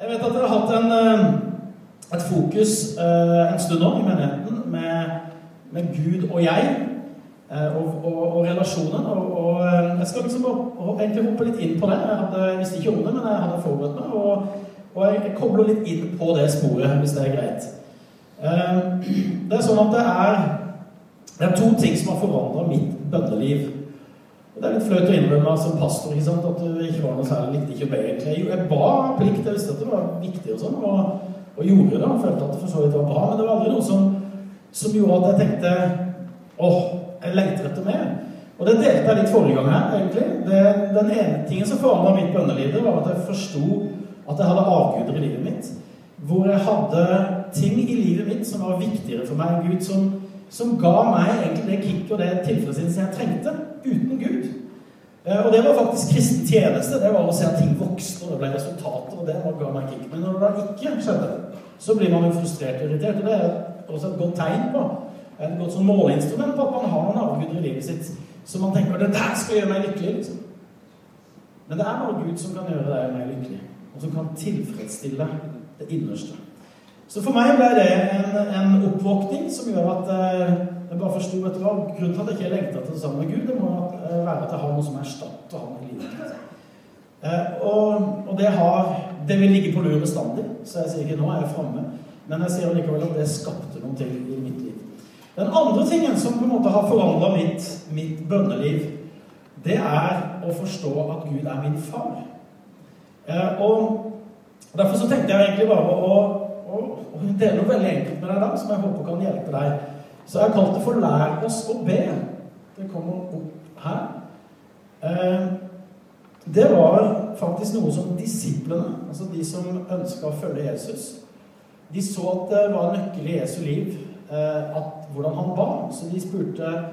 Jeg vet at dere har hatt en, eh, et fokus eh, en stund nå i menigheten med, med Gud og jeg. eh, Og, og, og relasjonen. Og, og jeg skal liksom egentlig hoppe litt inn på det. Jeg hadde, visste ikke om det, men jeg hadde forberedt meg. Og, og jeg, kobler litt inn på det sporet, hvis det er greit. Det er sånn at det er, det er to ting som har forandra mitt bønneliv. Det er litt flaut å innrømme som pastor ikke sant? at du ikke var noe særlig likte ikke å be. egentlig. Jo, Jeg ba plikt, jeg visste at det var viktig, og sånn, og, og gjorde det. og følte at det for så vidt var bra, Men det var aldri noe som, som gjorde at jeg tenkte åh, jeg lengter etter mer. Og det delte jeg litt forrige gang her, egentlig. Det, den ene tingen som forandra mitt bønneliv, var at jeg forsto at jeg hadde avguder i livet mitt. Hvor jeg hadde ting i livet mitt som var viktigere for meg enn Gud, som, som ga meg egentlig det kicket og det tilfredsstillelsen jeg trengte, uten Gud. Eh, Og det var faktisk kristen tjeneste. Det var å se at ting vokste, og det ble resultater, og det ga meg kick. Men når det da ikke skjedde, så blir man jo frustrert og irritert. Og det er også et godt tegn på, et godt sånn måleinstrument på at man har en avgud i livet sitt som man tenker det der skal gjøre meg lykkelig. liksom. Men det er bare Gud som kan gjøre deg mer lykkelig, og som kan tilfredsstille det innerste. Så for meg ble det en, en oppvåkning som gjør at eh, jeg bare forsto vet du hva, grunnen til at jeg ikke lengta til det sammen med Gud, det må eh, være at jeg har noe som erstatter ham i livet. Eh, og, og det har Det vil ligge på lur bestandig, så jeg sier ikke nå er jeg framme. Men jeg sier likevel at det skapte noe til i mitt liv. Den andre tingen som på en måte har forandra mitt, mitt bønneliv, det er å forstå at Gud er min far. Eh, og Derfor så tenkte jeg egentlig bare å, å, å dele noe veldig enkelt med deg da, som jeg håper kan hjelpe deg. Så jeg har kalt det for 'Lær oss å be'. Det kommer opp her. Eh, det var faktisk noe som disiplene, altså de som ønska å følge Jesus, de så at det var en nøkkel i Jesu liv, eh, at hvordan han ba. Så de spurte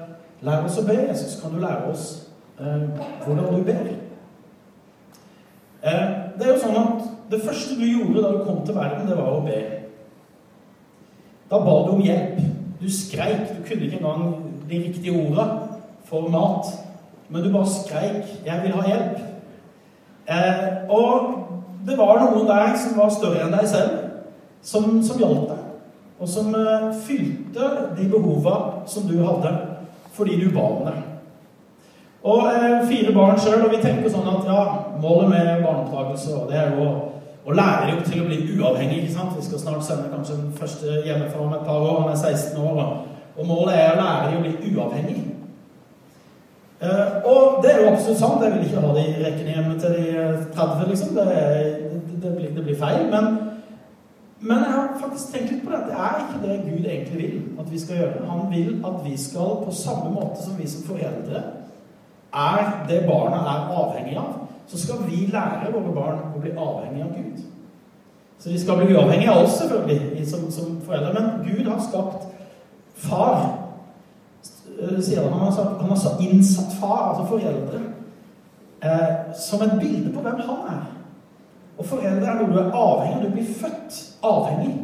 'Lær oss å be, Jesus. Kan du lære oss eh, hvordan du ber?' Det er jo sånn at det første du gjorde da du kom til verden, det var å be. Da ba du om hjelp. Du skreik. Du kunne ikke engang de riktige orda for mat. Men du bare skreik 'Jeg vil ha hjelp'. Eh, og det var noen der som var større enn deg selv, som, som hjalp deg. Og som eh, fylte de behova som du hadde, fordi du ba om det. Og eh, fire barn sjøl, og vi tenker sånn at ja, målet med barneoppdragelse det er jo å, lærer jo til å bli uavhengig. ikke sant? Vi skal snart sende kanskje den første hjemmefra om et par år. Han er 16 år. Og, og målet er å lære dem å bli uavhengig. Eh, og det er jo absolutt sant. Jeg vil ikke ha de rekkene hjemme til de 30, liksom. Det, det, blir, det blir feil. Men, men jeg har faktisk tenkt litt på det. Det er ikke det Gud egentlig vil at vi skal gjøre. Han vil at vi skal, på samme måte som vi som foreldre er det barna er avhengig av, så skal vi lære våre barn å bli avhengig av Gud. Så de skal bli uavhengige av oss, selvfølgelig, som, som foreldre. Men Gud har skapt far. Sier han, har sagt, han har innsatt far, altså foreldre, eh, som et bilde på hvem han er. Og foreldre er noe du er avhengig av. Du blir født avhengig.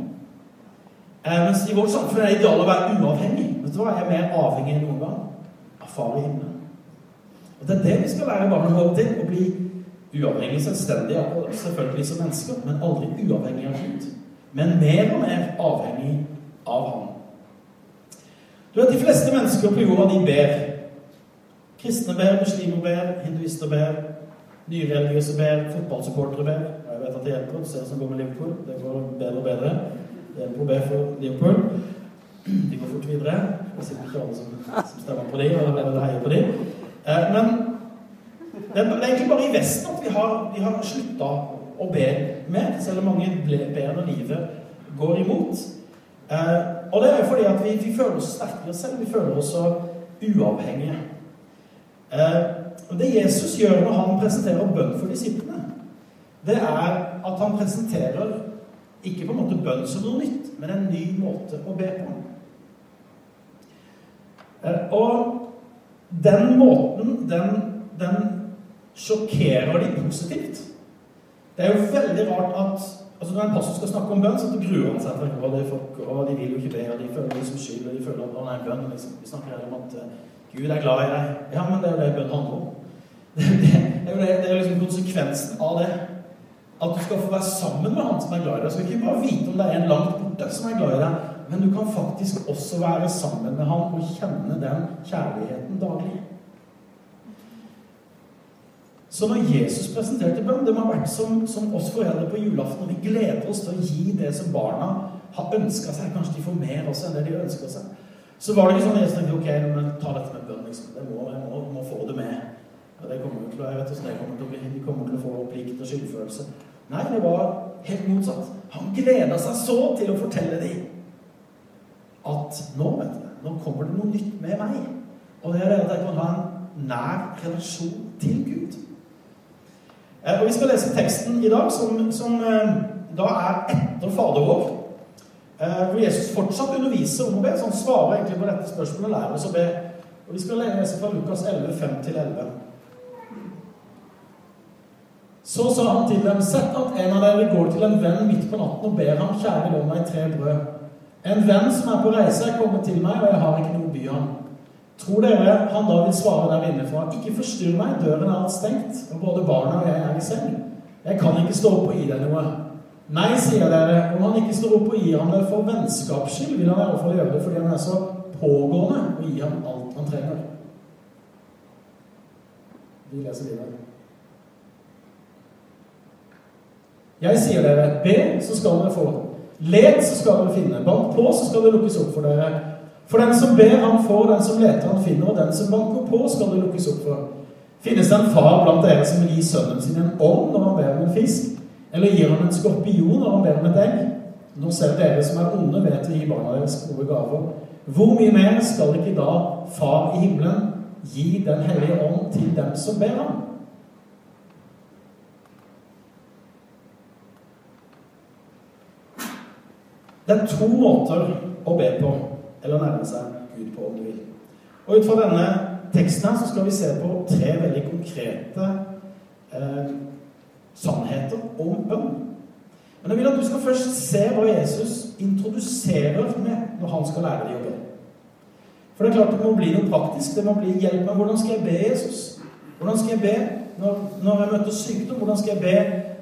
Eh, mens i vårt samfunn er det idealet å være uavhengig. Vet du hva? Jeg er mer avhengig enn noen gang av far i himmelen. Og Det er det vi skal lære barna våre til. Å bli uavhengig, selvstendig, selvfølgelig som mennesker, men aldri uavhengig av Gud. Men mer og mer avhengig av ham. Du vet, De fleste mennesker på jorda de ber. Kristne ber, muslimer ber, hinduister ber, nyreligiøse ber, fotballsupportere ber. Jeg vet at det hjelper. Se som går med Liverpool. Det går bedre og bedre. Det hjelper å be for Liverpool. De går fort videre. Det er ikke alle som, som stemmer på dem eller heier på dem. Eh, men det er egentlig bare i Vesten at vi har, vi har slutta å be mer, selv om mange ber når livet går imot. Eh, og det er jo fordi at vi, vi føler oss sterkere selv. Vi føler oss så uavhengige. Eh, Det Jesus gjør når han presenterer bønn for disiplene, det er at han presenterer ikke på en måte bønn som noe nytt, men en ny måte å be på. Og den måten, den, den sjokkerer de positivt. Det er jo veldig rart at altså Når en pastor skal snakke om bønn, så gruer han seg til det folk, og de vil jo ikke be, og de føler liksom skyld, og de føler at å nei, bønn liksom. Vi snakker her om at uh, Gud er glad i deg. Ja, men det er jo det bønn handler om. Det, det, det, er jo det, er liksom konsekvensen av det. At du skal få være sammen med han som er glad i deg. Du skal ikke bare vite om det er en langt borte som er glad i deg, men du kan faktisk også være sammen med han og kjenne den kjærligheten daglig. Så når Jesus presenterte bønn, det må ha vært som, som oss foreldre på julaften. Og vi gleder oss til å gi det som barna har ønska seg. Kanskje de får mer også enn det de ønsker seg. Så var det ikke sånn at jeg tenkte ok, men ta dette med bønn. liksom. Det må, jeg må, må få det med. Ja, det kommer til å, jeg vet det kommer til å bli. De kommer til å få plikt og skyldfølelse. Nei, det var helt motsatt. Han gleda seg så til å fortelle dem at nå, vet du, nå kommer det noe nytt med meg. Og det er at jeg kan ha en nær relasjon til Gud. Eh, og Vi skal lese teksten i dag, som, som eh, da er etter Fader vår. Eh, hvor Jesus fortsatt underviser om å be. Så han svarer egentlig på dette spørsmålet og lærer oss å be. Og Vi skal lese fra Lukas 11, 5-11. Så sa han til dem, sett at en av dere går til en venn midt på natten og ber ham, kjære, lov meg tre brød. En venn som er på reise, er kommet til meg, og jeg har ikke noe å by ham. Tror dere han da vil svare der innenfra, ikke forstyrr meg, døren er alt stengt, og både barna og jeg er i seng. Jeg kan ikke stå opp og gi deg noe. Nei, sier dere, om han ikke står opp og gir ham det for vennskaps skyld, vil han i alle fall gjøre det fordi han er så pågående og gir ham alt han trenger. Vi leser videre. Jeg sier dere, be, så skal dere få. Let, så skal dere finne. Bank på, så skal det lukkes opp for dere. For den som ber, han får. Den som leter, han finner. Og den som banker på, skal det lukkes opp for. Finnes det en far blant dere som vil gi sønnen sin en ånd når han ber om en fisk? Eller gir han en skorpion når han ber om et egg? Nå selv dere som er onde, vet å gi barna deres gode gaver. Hvor mye mer skal ikke da Far i himmelen gi Den hellige ånd til dem som ber ham? Det er to måter å be på, eller nærme seg Gud på, om du vil. Og ut fra denne teksten her så skal vi se på tre veldig konkrete eh, sannheter om bønn. Men jeg vil at du skal først se hva Jesus introduserer med når han skal lære deg å be. For det er klart det må bli noe praktisk. Det må bli hjelp med hvordan skal jeg be Jesus? Hvordan skal jeg be når, når jeg møter sykdom? Hvordan skal jeg be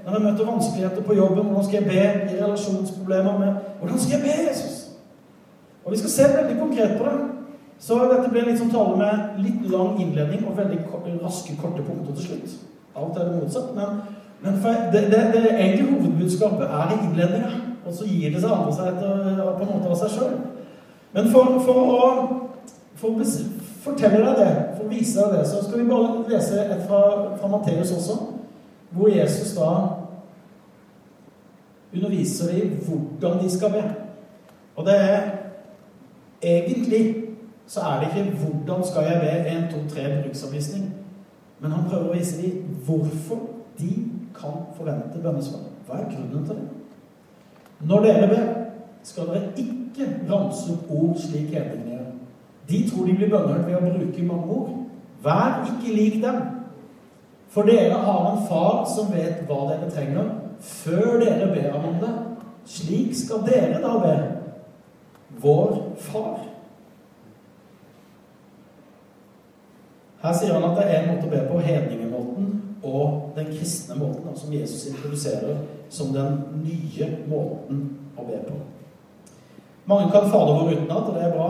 når jeg møter vanskeligheter på jobben? Hvordan skal jeg be i relasjonsproblemer med Hvordan skal jeg be Jesus? Og vi skal se veldig konkret på det. Så dette blir litt som tale med litt lang innledning og veldig raske, korte punkter til slutt. Alt er det motsatt. Men, men det, det, det, egentlige hovedbudskapet er i innledninga. Og så gir det seg andre seg etter, på en måte av seg sjøl. Men for, for, å for fortelle deg det, for å vise deg det, så skal vi bare lese et fra, fra Matteus også, hvor Jesus da underviser dem hvordan de skal be. Og det er egentlig så er det ikke 'hvordan skal jeg være 1, 2, 3 bruksanvisning. Men han prøver å vise dem hvorfor de kan forvente bønnesvar. Hva er grunnen til det? Når dere ber, skal dere ikke ramse opp ord slik hedningene gjør. De tror de blir bønnhørt ved å bruke mange ord. Vær ikke lik dem. For dere har en far som vet hva dere trenger, før dere ber ham om det. Slik skal dere da be. Vår Far. Her sier han at det er en måte å be på, hedningemåten og den kristne måten, som Jesus introduserer som den nye måten å be på. Mange kan Fader vår utenat, og det er bra.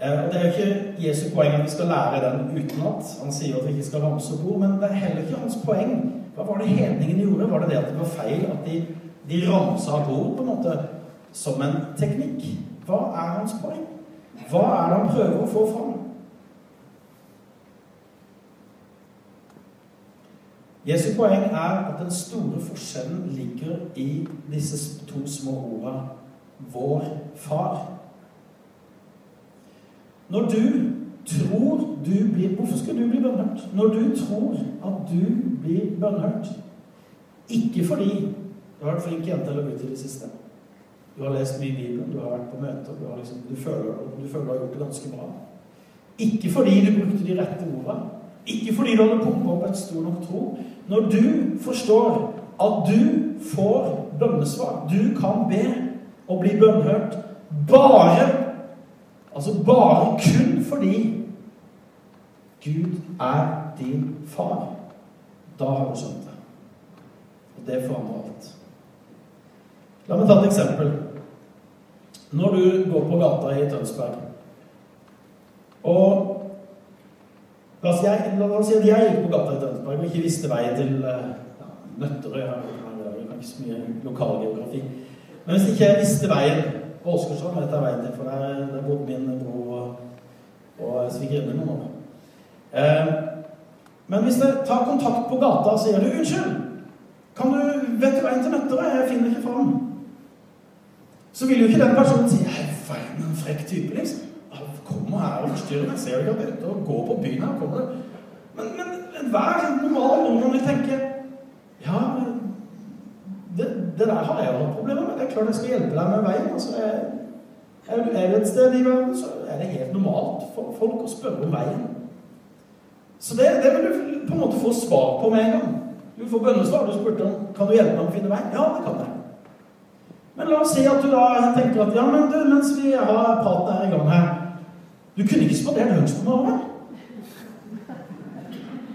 Eh, og Det er jo ikke Jesu poeng at vi skal lære den utenat. Han sier at vi ikke skal ramse opp ord, men det er heller ikke hans poeng. Hva var det hedningene gjorde? Var det det at det var feil at de, de ramsa opp på en måte som en teknikk? Hva er hans poeng? Hva er det han prøver å få fram? Jesu poeng er at den store forskjellen ligger i disse to små ordene 'vår far'. Når du tror du blir Hvorfor skal du bli bønnhørt? Når du tror at du blir bønnhørt Ikke fordi du har vært flink jente eller gutt i det siste. Du har lest mye Bibelen, du har vært på møter, du, liksom, du, føler, du føler du har gjort det ganske bra. Ikke fordi du brukte de rette ordene. Ikke fordi du hadde pumpa opp et stor nok tro. Når du forstår at du får bønnesvar, du kan be og bli bønnhørt bare Altså bare kun fordi Gud er din far. Da har du skjønt det. Og Det forandrer alt. La meg ta et eksempel. Når du går på gata i Tønsberg og La oss, jeg, si at jeg gikk på gata i Tønsberg og ikke visste veien til eh, ja, Nøtterøy. her, her, ikke så mye lokalgeografi. Men hvis ikke jeg visste veien på Åsgårdstrand, vet jeg veien til, for der, der bodde min bror og, og svigerinne. Eh, men hvis jeg tar kontakt på gata og sier du, 'Unnskyld, kan du, vet du veien til Nøtterøy? Jeg finner ikke fram.' Så vil jo ikke den personen si 'Hei, for en frekk type', liksom kommer her og forstyrrer meg. Ser du ikke at jeg er og går på byen her? kommer. Men, men enhver normal nordmann vil tenke Ja, det, det, der har jeg jo hatt problemer med. Det er klart jeg skal hjelpe deg med veien. altså jeg, er du et sted i verden, så er det helt normalt for folk å spørre om veien. Så det, det vil du på en måte få svar på med en gang. Du får bønnesvar. Du spurte om kan du hjelpe meg å finne veien. Ja, det kan jeg. Men la oss si at du da tenker at ja, men du, mens vi har praten her i gang her du kunne ikke spandert lunsj på meg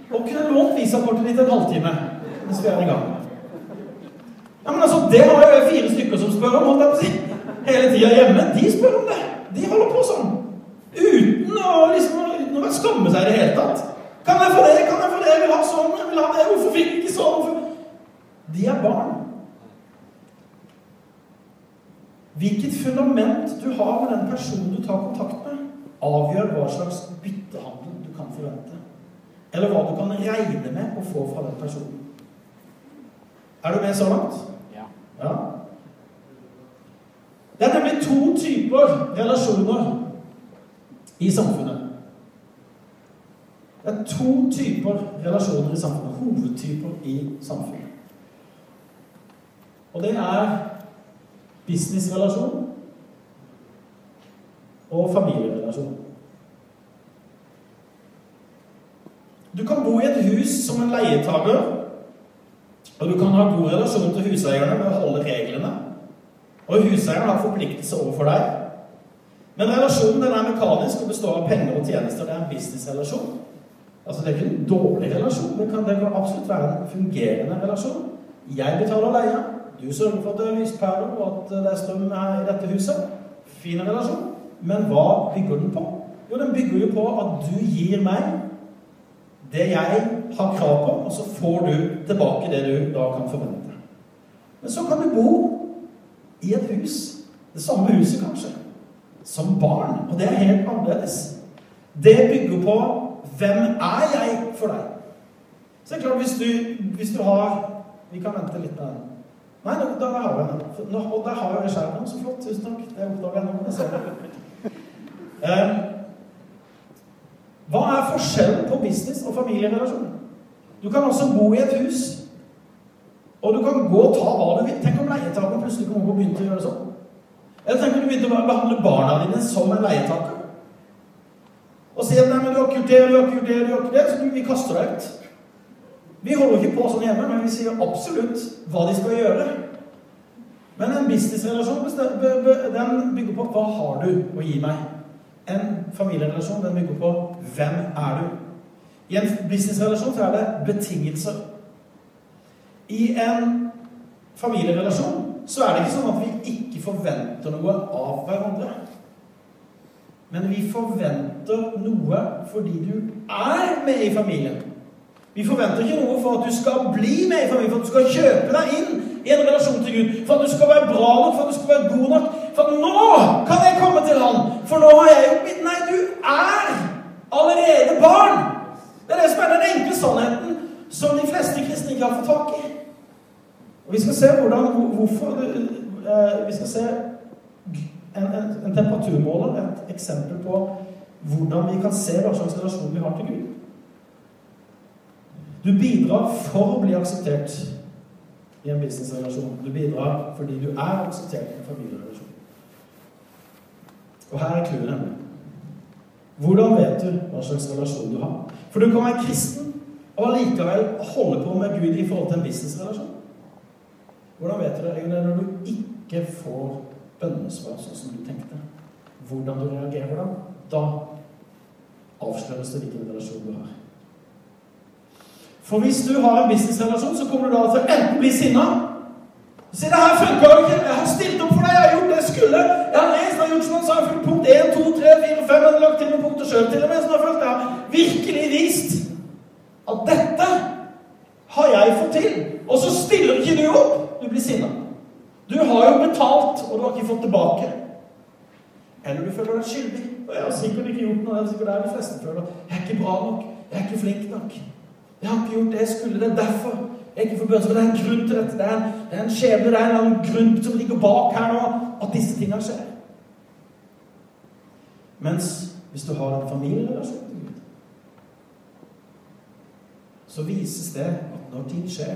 Og kunne lånt visakortet ditt en halvtime mens vi er i gang. Ja, men altså, Det har jo fire stykker som spør om, holdt jeg på å si. Hele tida hjemme. De spør om det. De holder på sånn. Uten å liksom, uten å skamme seg i det hele tatt. Kan jeg få det? Kan jeg få det? Jeg vil ha sånn. Jeg vil ha det. Hvorfor fikk jeg ikke sånn? De er barn. Hvilket fundament du har med den personen du tar kontakt med, avgjør hva slags byttehandel du kan forvente. Eller hva du kan regne med å få fra den personen. Er du med så langt? Ja. ja. Det er nemlig to typer relasjoner i samfunnet. Det er to typer relasjoner i samfunnet. Hovedtyper i samfunnet. Og det er businessrelasjon og familierelasjon. Du kan bo i et hus som en leietaker, og du kan ha god relasjon til huseierne ved å holde reglene. Og huseieren har forpliktelser overfor deg. Men relasjonen den er mekanisk og består av penger og tjenester. Det er en businessrelasjon. Altså Det er ikke en dårlig relasjon. men det kan absolutt være en fungerende relasjon. Jeg betaler leia. Du sørger for at det er lyspærer og at det er strøm her i dette huset. Fin relasjon. Men hva bygger den på? Jo, den bygger jo på at du gir meg det jeg har krav på, og så får du tilbake det du da kan forvente. Men så kan du bo i et hus, det samme huset kanskje, som barn. Og det er helt annerledes. Det bygger på hvem er jeg for deg? Så det er klart, hvis du, hvis du har Vi kan vente litt med den. Nei, da har vi den. Og der har jeg skjermen. Så flott. Tusen takk. Det oppdager jeg nå. Jeg ser det. Hva er forskjellen på business og familierelasjon? Du kan også bo i et hus, og du kan gå og ta hva du vil. Tenk om leietakeren plutselig kommer opp og begynte å gjøre sånn. Eller tenk om du begynte å behandle barna dine som en leietaker. Og si at nei, men du har ikke gjort det, du har ikke gjort det, du har ikke det, så vi kaster deg ut. Vi holder ikke på sånn hjemme, men vi sier absolutt hva de skal gjøre. Men en businessrelasjon den bygger på hva har du å gi meg. En familierelasjon den bygger på hvem er du? I en businessrelasjon så er det betingelser. I en familierelasjon så er det ikke sånn at vi ikke forventer noe av hverandre. Men vi forventer noe fordi du er med i familien. Vi forventer ikke noe for at du skal bli med i familien, for at du skal kjøpe deg inn i en relasjon til Gud. For at du skal være bra nok, for at du skal være god nok. For at nå kan jeg komme til Han! For nå har jeg gjort mitt. Nei, du er allerede barn! Det er det som er den enkle sannheten som de fleste kristne ikke har fått tak i. Og Vi skal se hvordan, hvorfor eh, Vi skal se en, en, en temperaturmåler, et eksempel på hvordan vi kan se hva slags relasjon vi har til Gud. Du bidrar for å bli akseptert i en businessrelasjon. Du bidrar fordi du er akseptert i en familierelasjon. Og her er clouet nemlig. Hvordan vet du hva slags relasjon du har? For du kan være kristen og allikevel holde på med Gud i forhold til en businessrelasjon. Hvordan vet du det? Er når du ikke får bønnesvar sånn som du tenkte. Hvordan du reagerer da. Da avsløres det hvilken relasjon du har. For hvis du har en businessrelasjon, så kommer du da til å enten bli sinna Si det her funka jo ikke. Jeg har stilt opp for deg. Jeg har gjort det jeg skulle. Jeg har lest, jeg har gjort som han sa. Jeg fulgt punkt 1, 2, 3, 4, 5. Jeg har lagt til noen punkter sjøl til og med. så jeg har jeg virkelig vist at dette har jeg fått til. Og så stiller ikke du opp. Du blir sinna. Du har jo betalt, og du har ikke fått tilbake. Eller du føler deg skyldig. Og jeg har sikkert ikke gjort noe. Jeg er sikkert det de fleste føler. Jeg er ikke bra nok. Jeg er ikke flink nok. Jeg har ikke gjort det jeg skulle. Det er derfor jeg ikke får bønn. Det er en grunn til dette. Det er en, det er en skjebne, det er en grunn som ligger bak her nå, at disse tingene skjer. Mens hvis du har en familierelasjon til så vises det at når ting skjer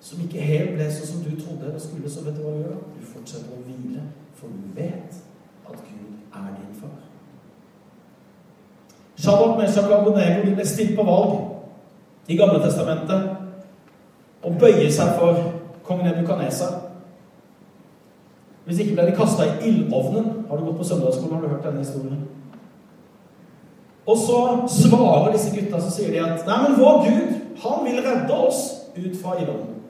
som ikke helt ble sånn som du trodde det skulle, så vet du hva du gjør? Du fortsetter å hvile, for du vet at Gud er din far. Meshach og du ble stilt på valg i Gamle Testamentet og bøye seg for kong Nebukadnesar. Hvis ikke ble de kasta i ildovnen. Har du gått på søndagsskolen, har du hørt denne historien? Og så svarer disse gutta så sier de at Nei, men vår Gud, han vil redde oss ut fra ildovnen.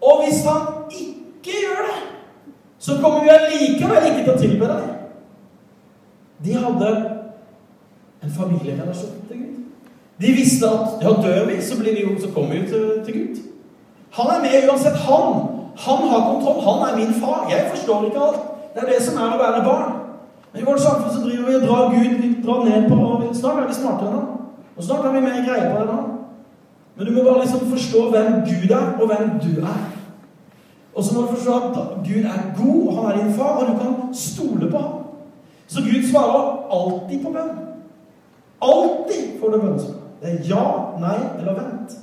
Og hvis han ikke gjør det, så kommer vi allikevel ikke til å tilbe deg. De hadde en familierelasjon til Gud. De visste at ja, dør vi, så, vi jo, så kommer vi til, til Gud. Han er med uansett. Han han har kontroll. Han er min far. Jeg forstår ikke alt. Det er det som er å være barn. Men i vårt samfunn så driver vi og drar Gud vi drar ned på og Snart er vi smartere enn han. Og snart har vi mer greie på enn han. Men du må bare liksom forstå hvem Gud er, og hvem du er. Og så må du forstå at Gud er god, og han er din far, og du kan stole på ham. Så Gud svarer alltid på bønn. Alltid får du bønnesvar. Det er ja, nei eller vent.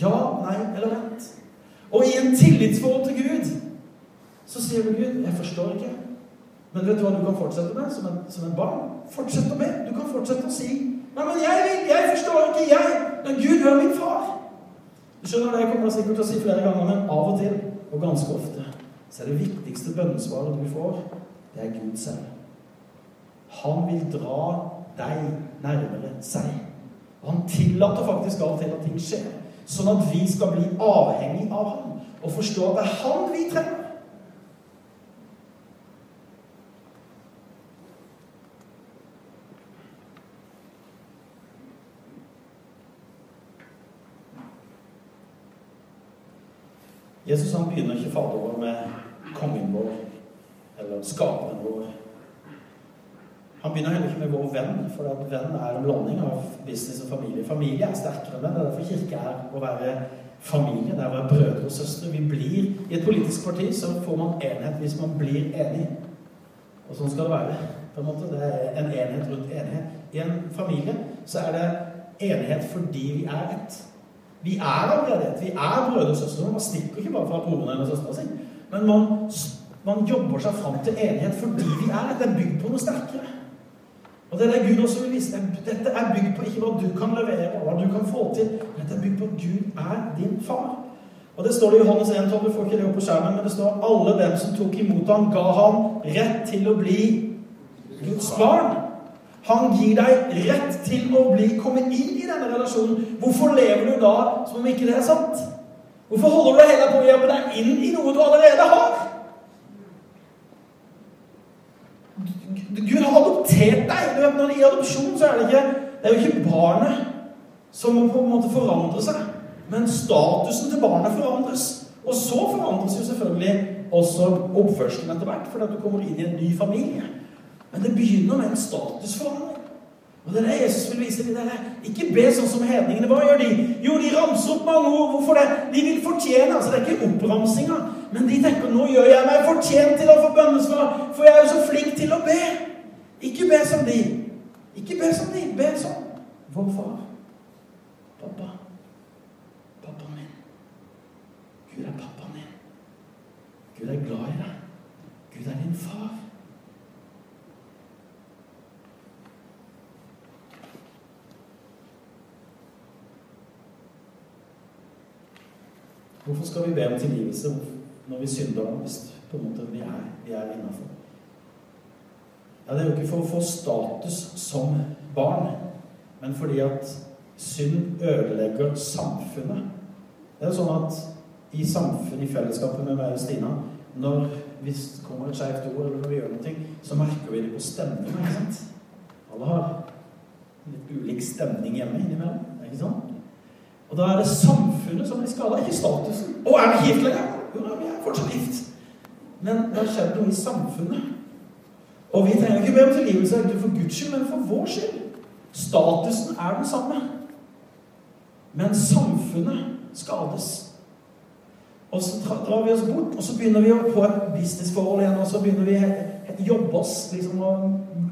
Ja, nei eller vent. Og i en tillitsforhold til Gud så sier du Gud, jeg forstår ikke. Men vet du hva du kan fortsette med som en, som en barn? Fortsett å be. Du kan fortsette å si Nei, men jeg vil, jeg forstår ikke, jeg. Men Gud er min far. Du skjønner det, Jeg kommer sikkert til å si flere ganger, men av og til, og ganske ofte, så er det viktigste bønnesvaret du får, det er Gud selv. Han vil dra deg nærmere seg. Og han tillater faktisk av og til at ting skjer. Sånn at vi skal bli avhengig av ham og forstå at det er han vi trenger. Jesus han begynner ikke Fader vår med kongen vår eller skaperen. Han begynner heller ikke med vår venn, for at venn er en blanding av business og familie. Familie er sterkere enn venn. Det er derfor kirke er å være familie. Det er å være brødre og søstre. Vi blir I et politisk parti så får man enhet hvis man blir enig. Og sånn skal det være. på en måte. Det er en enhet rundt enighet. I en familie så er det enighet fordi vi er ett. Vi er allerede ett. Vi er brødre og søstre. Man stikker ikke bare fra broren eller søstera si. Men man, man jobber seg fram til enighet fordi vi er ett. Det er bygd på noe sterkere. Og det er det Gud også vil vise. Dette er bygd på ikke hva du kan levere, og hva du kan få til. Dette er bygd på at Gud er din far. Og det står det i Johannes 1, Du får ikke det opp på skjermen, men det står alle dem som tok imot ham, ga ham rett til å bli Guds barn. Han gir deg rett til å bli komme inn i denne relasjonen. Hvorfor lever du da som om ikke det er sant? Hvorfor holder du hele på å gjemme deg inn i noe du allerede har? Gud har adoptert deg. Du vet, når I adopsjon så er det ikke det er jo ikke barnet som på en måte forandre seg, men statusen til barnet forandres. Og så forandres jo selvfølgelig også oppførselen etter hvert, fordi at du kommer inn i en ny familie. Men det begynner med en statusforandring. Og det er det Jesus vil vise dere. Ikke be sånn som hedningene. Hva gjør de? Jo, de ramser opp mange ord. Hvorfor det? De vil fortjene. altså Det er ikke oppramsinga. Men de tenker nå gjør jeg meg fortjent til å få bønnesvar, for jeg er jo så flink til å be. Ikke be som de. Ikke be som de. Be som vår far. Pappa. Pappa min. Gud er pappaen min. Gud er glad i deg. Gud er din far. Hvorfor skal vi be om tilgivelse når vi synder hvis på en måte vi er, vi er innafor? Ja, det er jo ikke for å få status som barn, men fordi at synd ødelegger samfunnet. Det er jo sånn at i samfunnet, i fellesskapet med meg og Stina, når hvis det kommer et skjevt ord, eller når vi gjør noe, så merker vi det på stemningen, ikke sant? Alle har litt ulik stemning hjemme innimellom. ikke sant? Og da er det samfunnet som blir skada, ikke statusen. Å, er vi gift lenger? Jo, vi er fortsatt gift. Men det har skjedd noe i samfunnet. Og vi trenger ikke be om tilgivelse for Guds skyld, men for vår skyld. Statusen er den samme. Men samfunnet skades. Og så drar vi oss bort, og så begynner vi å få et businessforhold igjen. Og så begynner vi å jobbe oss, liksom å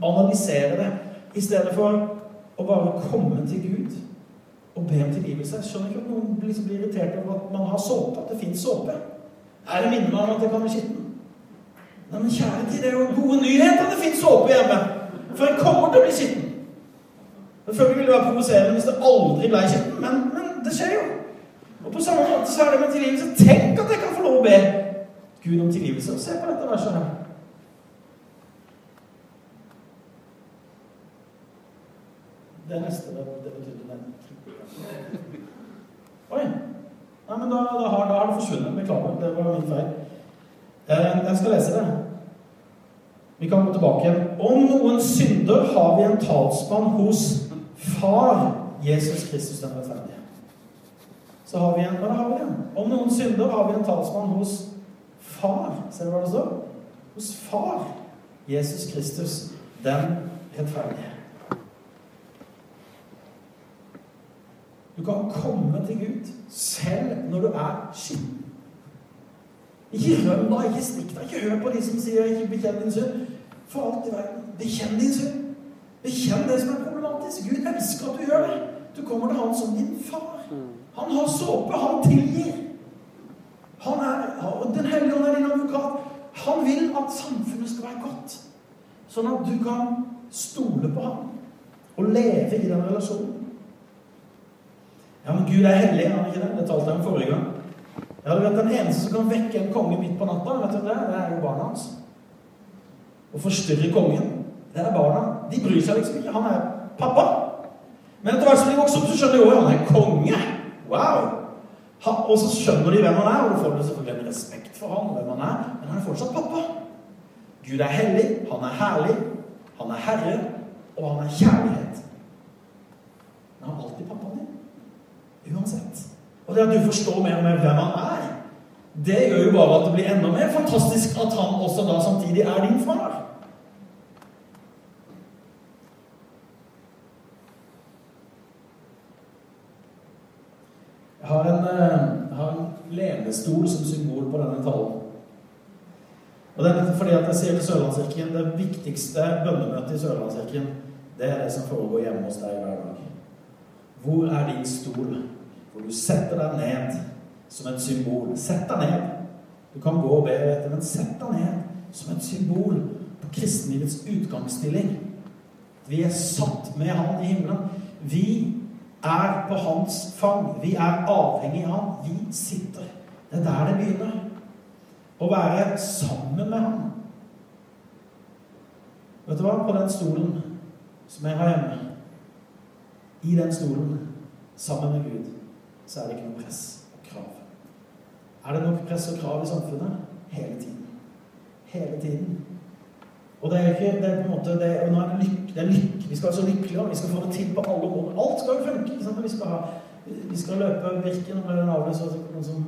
analysere det. I stedet for å bare komme til Gud og be om tilgivelse. Jeg skjønner ikke at noen liksom blir irritert over at man har såpe. At det fins såpe. Er det minner meg om at det kan bli skitten? Nei, men kjære tid, det er jo gode nyheter det fins såpe hjemme. For en kommer til å bli skitten. Selvfølgelig vil det være provoserende hvis det aldri ble skitten, men, men det skjer jo. Og på samme måte så er det med tilgivelse. Tenk at jeg kan få lov å be Gud om tilgivelse. Og se på dette verset her. Det neste det, det betydde den. Oi. Nei, men da, da, har, da har, det forsvunnet. Beklager. Det var min feil. Eh, jeg skal lese det. Vi kan gå tilbake igjen. Om noen synder har vi en talsmann hos Far Jesus Kristus den rettferdige så har vi en Hva har vi en? Om noen synder har vi en talsmann hos Far. Ser du hva det står? Hos Far. Jesus Kristus, den rettferdige. Du kan komme til Gud selv når du er skitten. Ikke røm deg, ikke stikk deg, ikke hør på de som sier 'ikke bekjenn din synd'. For alt i verden, bekjenn din synd. Bekjenn det som er problematisk. Gud elsker at du gjør det. Du kommer til Han som din far. Han har såpe. Han tilgir. Han er, Den hellige ånd er din advokat. Han vil at samfunnet skal være godt. Sånn at du kan stole på ham og leve i den relasjonen. Ja, men Gud er hellig, er han ikke det? Det talte jeg om forrige gang. Ja, du vet, Den eneste som kan vekke en konge midt på natta, vet du det? det er jo barna hans. Å forstyrre kongen, det er barna. De bryr seg liksom ikke. Han er pappa. Men etter hvert som de vokser opp, så skjønner de at han er konge. Wow! og så skjønner de hvem han er, og får får selvfølgelig respekt for ham, hvem han er, men han er fortsatt pappa. Gud er hellig, han er herlig, han er herre, og han er kjærlighet. Men han er alltid pappaen din. Uansett. Og det at du forstår mer og mer hvem han er, det gjør jo bare at det blir enda mer fantastisk at han også da samtidig er din far. har en, jeg har en lenestol som symbol på denne talen. Og det er fordi at jeg sier til Sørlandskirken det viktigste bønnemøtet i Sørlandskirken, det er det som foregår hjemme hos deg hver dag. Hvor er din stol? Hvor du setter deg ned som et symbol. Sett deg ned. Du kan gå og be etter, men sett deg ned som et symbol på kristenlivets utgangsstilling. Vi er satt med Han i himmelen. Vi er på hans fang. Vi er avhengig av Han. Vi sitter. Det er der det begynner. Å være sammen med Han. Vet du hva? På den stolen som jeg har hjemme, i den stolen, sammen med Gud, så er det ikke noe press. Er det nok press og krav i samfunnet? Hele tiden. Hele tiden. Og det er ikke det er på en måte, det er, nå er det, lykke, det er lykke. Vi skal være så lykkelige, og vi skal få det til på alle måter. Alt skal jo funke. ikke sant? Vi skal, ha, vi skal løpe Birken eller den avløs, og noen som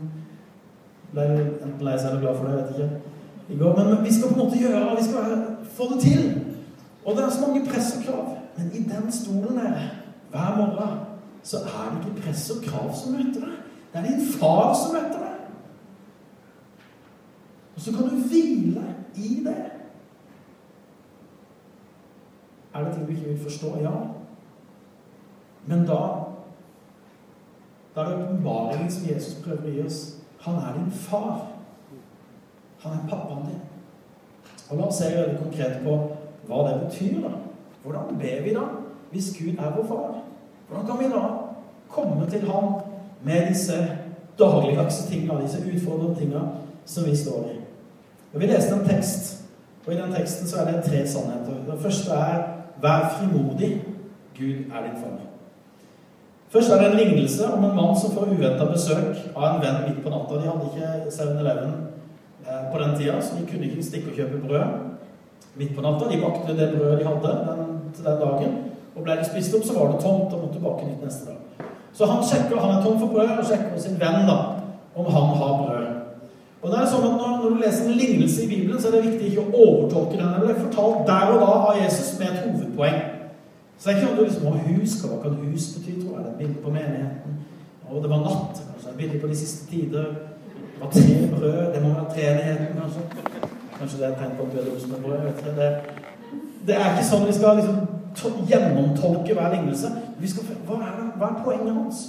ble enten lei seg eller glad for det, jeg vet ikke. I går, men vi skal på en måte gjøre Vi skal få det til. Og det er så mange press og krav. Men i den stolen der, hver morgen, så er det ikke press og krav som møter deg. Det er din far som møter deg. Og så kan du hvile i det. Er det ting du ikke vil forstå? Ja. Men da Da er det åpenbaringen som Jesus prøver å gi oss. Han er din far. Han er pappaen din. Og La oss se veldig konkret på hva det betyr. da. Hvordan ber vi da, hvis Gud er vår far? Hvordan kan vi da komme til ham med disse dagligdagse tingene, disse utfordrende tingene som vi står i? Vi leste en tekst, og i den teksten så er det tre sannheter. Den første er Vær frimodig. Gud er din far. Først er det en lignelse om en mann som får uventa besøk av en venn midt på natta. De hadde ikke 7-Eleven eh, på den tida, så de kunne ikke stikke og kjøpe brød midt på natta. De bakte det brødet de hadde den, til den dagen, og ble det spist opp, så var det tomt og måtte bake nytt neste dag. Så han sjekker, han er tom for brød og sjekker sin venn da, om han har brød. Og det er sånn at når, når, du leser en lignelse i Bibelen, så er det viktig ikke å overtolke den. Den ble fortalt der og da av Jesus med et hovedpoeng. Så det er ikke sånn at du liksom Å, hus, hva kan hus bety, tror jeg? Det er et bilde på menigheten. Og det var natt. Kanskje et bilde på de siste tider. Det var tre brød. Det må være treenigheten, kanskje. Kanskje det er et tegn på at du er løs med brød. vet. Det, det er ikke sånn vi skal liksom gjennomtolke hver lignelse. Skal, hva, er hva er poenget hans?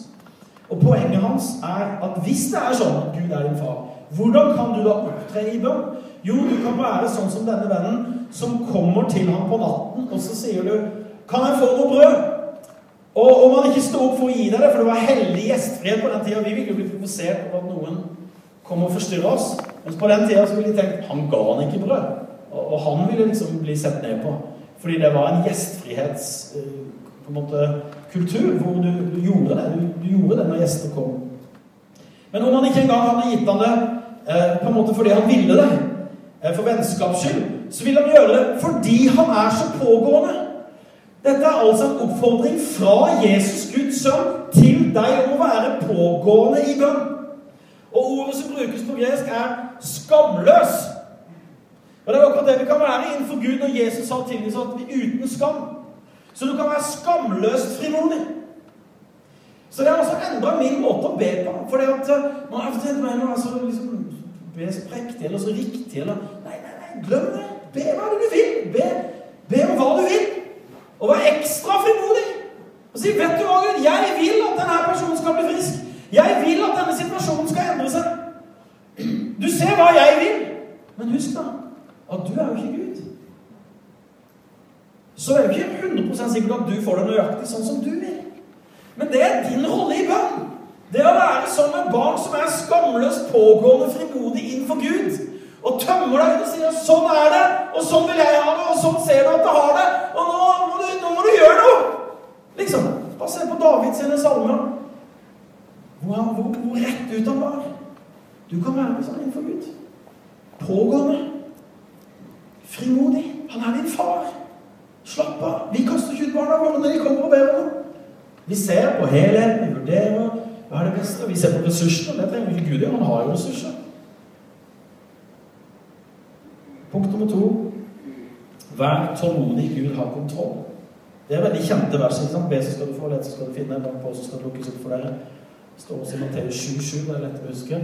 Og poenget hans er at hvis det er sånn at Gud er din far, hvordan kan du da opptre i bønn? Jo, du kan være sånn som denne vennen som kommer til ham på natten, og så sier du kan jeg få noe brød? Og om han ikke står opp for å gi deg det, for det var heldig gjestfrihet på den tida Vi ville jo bli provosert over at noen kom og forstyrra oss. Mens på den tida ville de tenkt han ga han ikke brød. Og, han ville liksom bli sett ned på. Fordi det var en gjestfrihets eh, på en måte, kultur hvor du, du gjorde det. Du, du, gjorde det når gjester kom. Men om han ikke engang hadde gitt han det eh, på en måte fordi han ville det, eh, for vennskaps skyld, så ville han gjøre det fordi han er så pågående. Dette er altså en oppfordring fra Jesus, Guds sønn, til deg om å være pågående i bønn. Og ordet som brukes på gresk, er 'skamløs'. Og Det er akkurat det vi kan være innenfor Gud når Jesus sa tilgitt at vi uten skam. Så du kan være skamløst frimodig. Så det er altså enda min måte å be på. Fordi at eh, man har og meg noe altså, liksom, be prektig eller så riktig eller Nei, nei, nei, glem det. Be hva du vil. Be, be om hva du vil og være ekstra frimodig. Og si 'Vet du hva, Gud, jeg vil at denne personen skal bli frisk.' 'Jeg vil at denne situasjonen skal endre seg.' Du ser hva jeg vil. Men husk da at du er jo ikke Gud. Så er det jo ikke 100% sikkert at du får det nøyaktig sånn som du vil. Men det er din rolle i bønn. Det å være som med barn som er skamløst pågående frimodig innenfor Gud. Og tømmer deg ut og sier 'sånn er det', og 'sånn vil jeg ha det', og 'sånn ser du at det har det', og nå må du, nå må du gjøre noe! Liksom. Bare se på David salmer. Hvor, hvor, hvor rett ut han var. Du kan være med sånn innenfor Gud. Pågående. Frimodig. Han er din far. Slapp av. Vi kaster ikke ut barna våre når de kommer og ber om noe. Vi ser på helheten, vi vurderer hva er det beste. Vi ser på ressursene. Det trenger ikke Gud gjøre. Han har jo ressurser. Punkt nummer to Vær tålmodig. Gud har kontroll. Det er veldig kjente vers. ikke sant? Be, så skal du få. Lett, så skal du finne. Bank på, så skal det lukkes opp for dere. Det står også i Matteus 7,7. Det er lett å huske.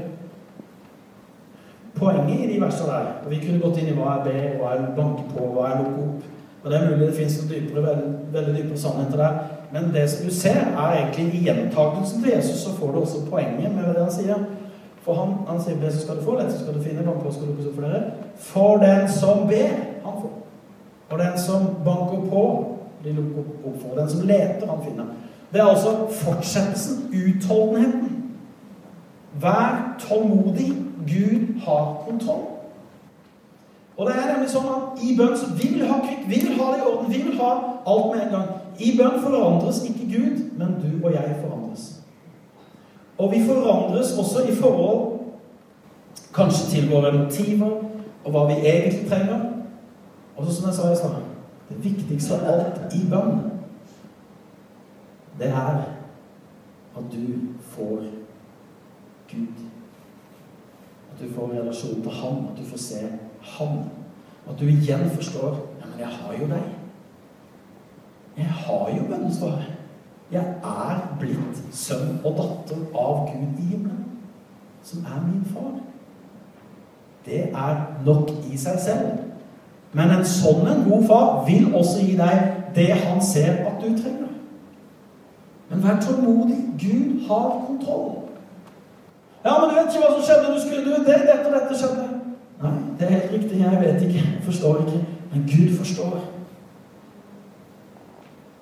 Poenget i de versene der og Vi kunne gått inn i hva er be, hva er banke på, hva er lukke opp. Men Det er mulig det fins noen dypere, veldig, veldig dypere sannheter der. Men det som du ser, er egentlig i gjentakelsen til Jesus, så får du også poenget med det han sier. For han, han sier be, så skal du få. Lett, så skal du finne. Bank på, skal opp for dere. For den som ber, han får. Og den som banker på, de lukker opp for. Den som leter, han finner. Det er altså fortsettelsen, utholdenheten. Vær tålmodig. Gud har kontroll. Og det er nemlig sånn at i bønn så vil ha kvikk, vil ha det i orden, vil ha alt med en gang. I bønn forandres ikke Gud, men du og jeg forandres. Og vi forandres også i forhold kanskje til våre motiver, og hva vi egentlig trenger. Og så som jeg sa i stad Det viktigste av alt i bønn, det er at du får Gud. At du får relasjon til Han, at du får se Han. At du igjen forstår Ja, men jeg har jo deg. Jeg har jo bønnesvaret. Jeg er blitt sønn og datter av Gud i himmelen, som er min far det er nok i seg selv. Men en sånn en god far vil også gi deg det han ser at du trenger. Men vær tålmodig. Gud har kontroll. Ja, men du vet ikke hva som skjedde. Du skulle, du, det, dette og dette skjedde. Nei, det er helt riktig. Jeg vet ikke. Jeg forstår ikke. Men Gud forstår.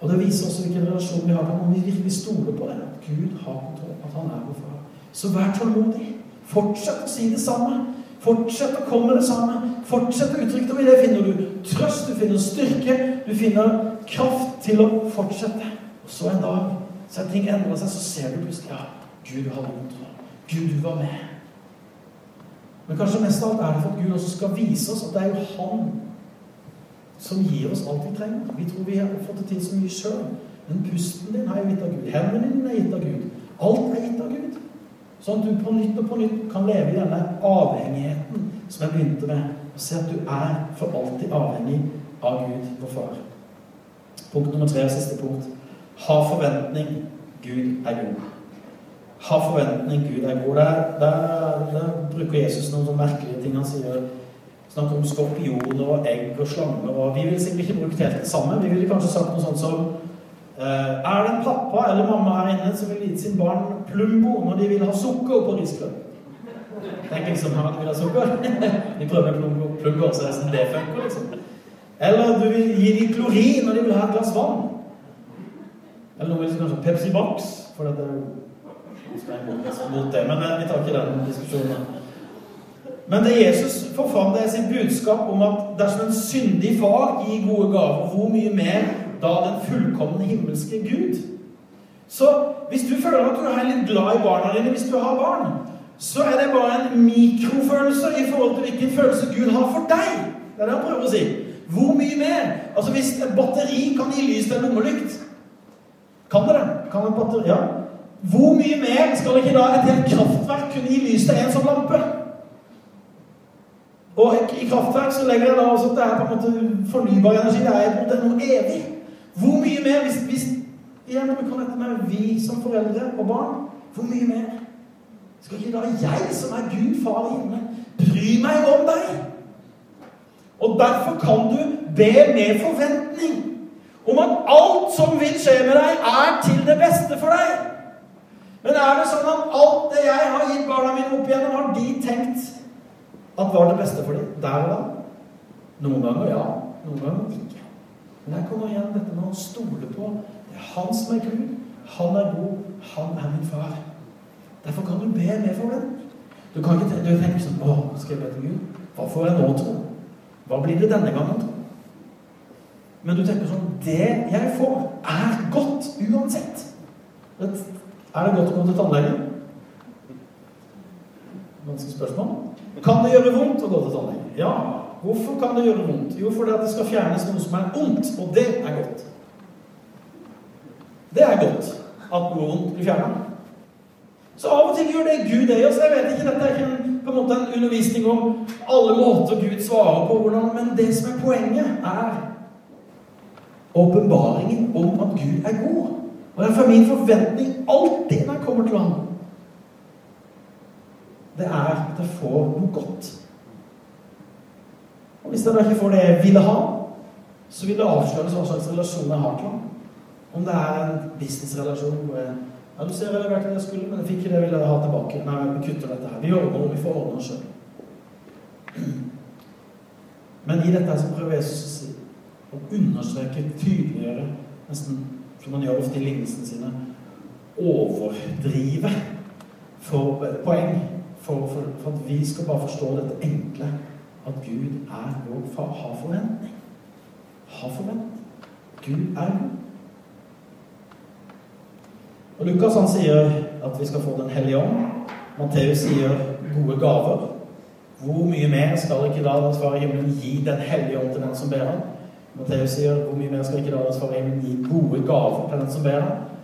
Og det viser også hvilken relasjon vi har om vi virkelig stoler på det. At Gud har kontroll. At han er vår far. Så vær tålmodig. Fortsett å si det samme. Fortsett å komme med det samme. Fortsett å uttrykke det. I det finner du trøst, du finner styrke, du finner kraft til å fortsette. Og så en dag så har ting endra seg, så ser du plutselig ja, Gud hadde kontroll. Gud, var med. Men kanskje mest av alt er det for at Gud også skal vise oss at det er jo Han som gir oss alt vi trenger. Vi tror vi har fått det til så mye sjøl. Men pusten din har jo gitt av Gud. Hendene dine er gitt av Gud. Alt er gitt av Gud. Sånn at du på nytt og på nytt kan leve i denne avhengigheten som jeg begynte med. Og se at du er for alltid avhengig av Gud, vår Far. Punkt nummer tre og siste punkt. Ha forventning. Gud er god. Ha forventning. Gud er god. Der, der, der bruker Jesus noen merkelige ting. Han sier snakker om skorpioner og egg og slanger. og Vi ville sikkert ikke brukt helt det samme. Vi ville kanskje sagt noe sånt som Uh, er det en pappa eller mamma her inne som vil gi sin barn Plumbo når de vil ha sukker på risgrøt? Tenk liksom her vil ha sukker. de prøver med plumbo, plumbo så det funker, liksom. Eller du vil gi dem klorin når de vil ha et glass vann. Eller noen vil kanskje Pepsi Box, for det er mot det. Men eh, vi tar ikke den diskusjonen. Men det Jesus får fram, det er sitt budskap om at dersom en syndig far gir gode gaver, hvor mye mer da den fullkomne himmelske Gud. Så hvis du føler at du er litt glad i barna dine hvis du har barn, så er det bare en mikrofølelse i forhold til hvilken følelse Gud har for deg. Det er det han prøver å si. Hvor mye mer? Altså Hvis et batteri kan gi lys til en lommelykt Kan det det? Kan et batteri, ja. Hvor mye mer skal ikke da et helt kraftverk kunne gi lys til en sånn lampe? Og i kraftverk så legger jeg da også at det er på en måte fornybar energi. Det er på en måte noe evig. Hvor mye mer hvis, hvis igjen kan dette med vi som foreldre og barn Hvor mye mer? Skal ikke da jeg, som er Gud, Far i himmelen, bry meg om deg? Og derfor kan du be med forventning om at alt som vil skje med deg, er til det beste for deg. Men er det sånn at alt det jeg har gitt barna mine opp igjennom, har de tenkt at var det beste for dem der og da? Noen ganger ja, noen ganger ikke. Men her kommer igjen dette med å stole på det er han som er Gud. Han er god. Han er min far. Derfor kan du be mer for den. Du kan ikke du tenker sånn Å, skal jeg be til Gud? Hva får jeg nå, tro? Hva blir det denne gangen? Men du tenker sånn Det jeg får, er godt uansett. Er det godt å komme til tannlegen? Vanskelig spørsmål. Kan det gjøre vondt å gå til tannlegen? Ja. Hvorfor kan det gjøre vondt? Jo, fordi at det skal fjernes noe som er ondt, og det er godt. Det er godt at noe vondt blir fjerna. Så av og til gjør det Gud det i oss. Jeg vet ikke, Dette er ikke en, på en måte en undervisning om alle måter Gud svarer på, hvordan, men det som er poenget, er åpenbaringen om at Gud er god. Og derfor er min forventning alltid når jeg kommer til ham, det er at jeg får noe godt. Og hvis jeg da ikke får det jeg ville ha, så vil det avsløres hva slags relasjon jeg har til ham. Om det er en businessrelasjon hvor jeg ja, du ser jeg leverte det jeg skulle, men jeg fikk ikke det jeg ville ha tilbake. Nei, vi kutter dette her. Vi ordner vi får ordne oss sjøl. Men i dette så prøver Jesus å understreke, tydeliggjøre, nesten som man gjør ofte i lignelsene sine, overdrive for poeng. For, for, for, at vi skal bare forstå dette enkle at Gud er vår far. Ha forventning. Ha forventning. Gud er god. Og Lukas han sier at vi skal få Den hellige ånd. Matteus sier gode gaver. Hvor mye mer skal ikke da Deres Far i himmelen gi Den hellige ånd til den som ber ham? Matteus sier hvor mye mer skal ikke da Deres Far i himmelen gi gode gaver til den som ber ham?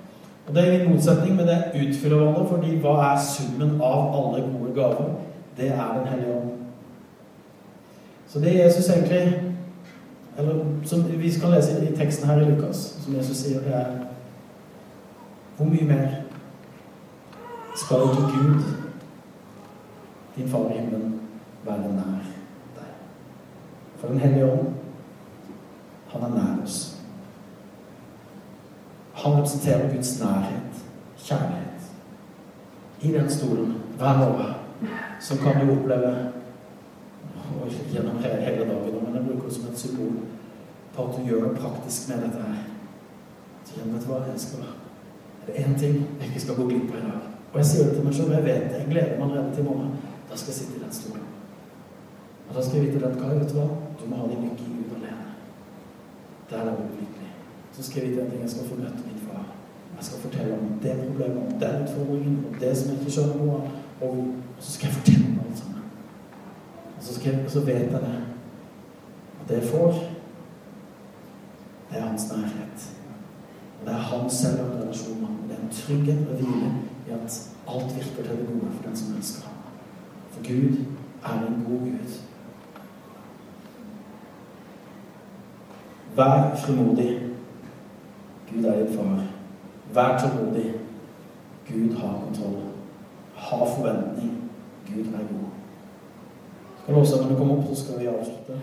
Og Det er min motsetning, men det utfyller hverandre, fordi hva er summen av alle gode gaver? Det er Den hellige ånd. Så det Jesus egentlig Eller som vi skal lese i teksten her i Lukas, som Jesus sier, det er hvor mye mer skal ikke Gud, din Far i himmelen, være nær deg? For Den hellige ånd, han er nær oss. Han representerer Guds nærhet, kjærlighet. I den stolen hver morgen så kan du oppleve og gjennom hele, dagen, men jeg bruker det som et symbol på at du gjør det praktisk med dette her. Så vet du hva, jeg skal det er én ting jeg ikke skal gå glipp av i dag. Og jeg sier det til meg selv, jeg vet det. Jeg gleder meg allerede til morgen. Da skal jeg sitte i den stolen. Og da skal jeg vite at Kai, vet du hva? Du må ha din lykke i Gud alene. Der er du lykkelig. Så skal jeg vite en ting. Jeg skal få møte Jeg skal fortelle om det problemet, om den utfordringen, om det som jeg ikke skjønner noe av. Og så skal jeg fortelle om alt sammen. Og så, jeg, så vet jeg det. Og det jeg får, det er hans nærhet. Og det er hans selv og relasjoner. Det er en trygghet og hvile i at alt virker til det gode for den som elsker ham. For Gud er en god Gud. Vær frimodig. Gud er din far. Vær tålmodig. Gud har kontroll. Ha forventning. Gud er god. Skal låserne komme opp, så skal vi avslutte.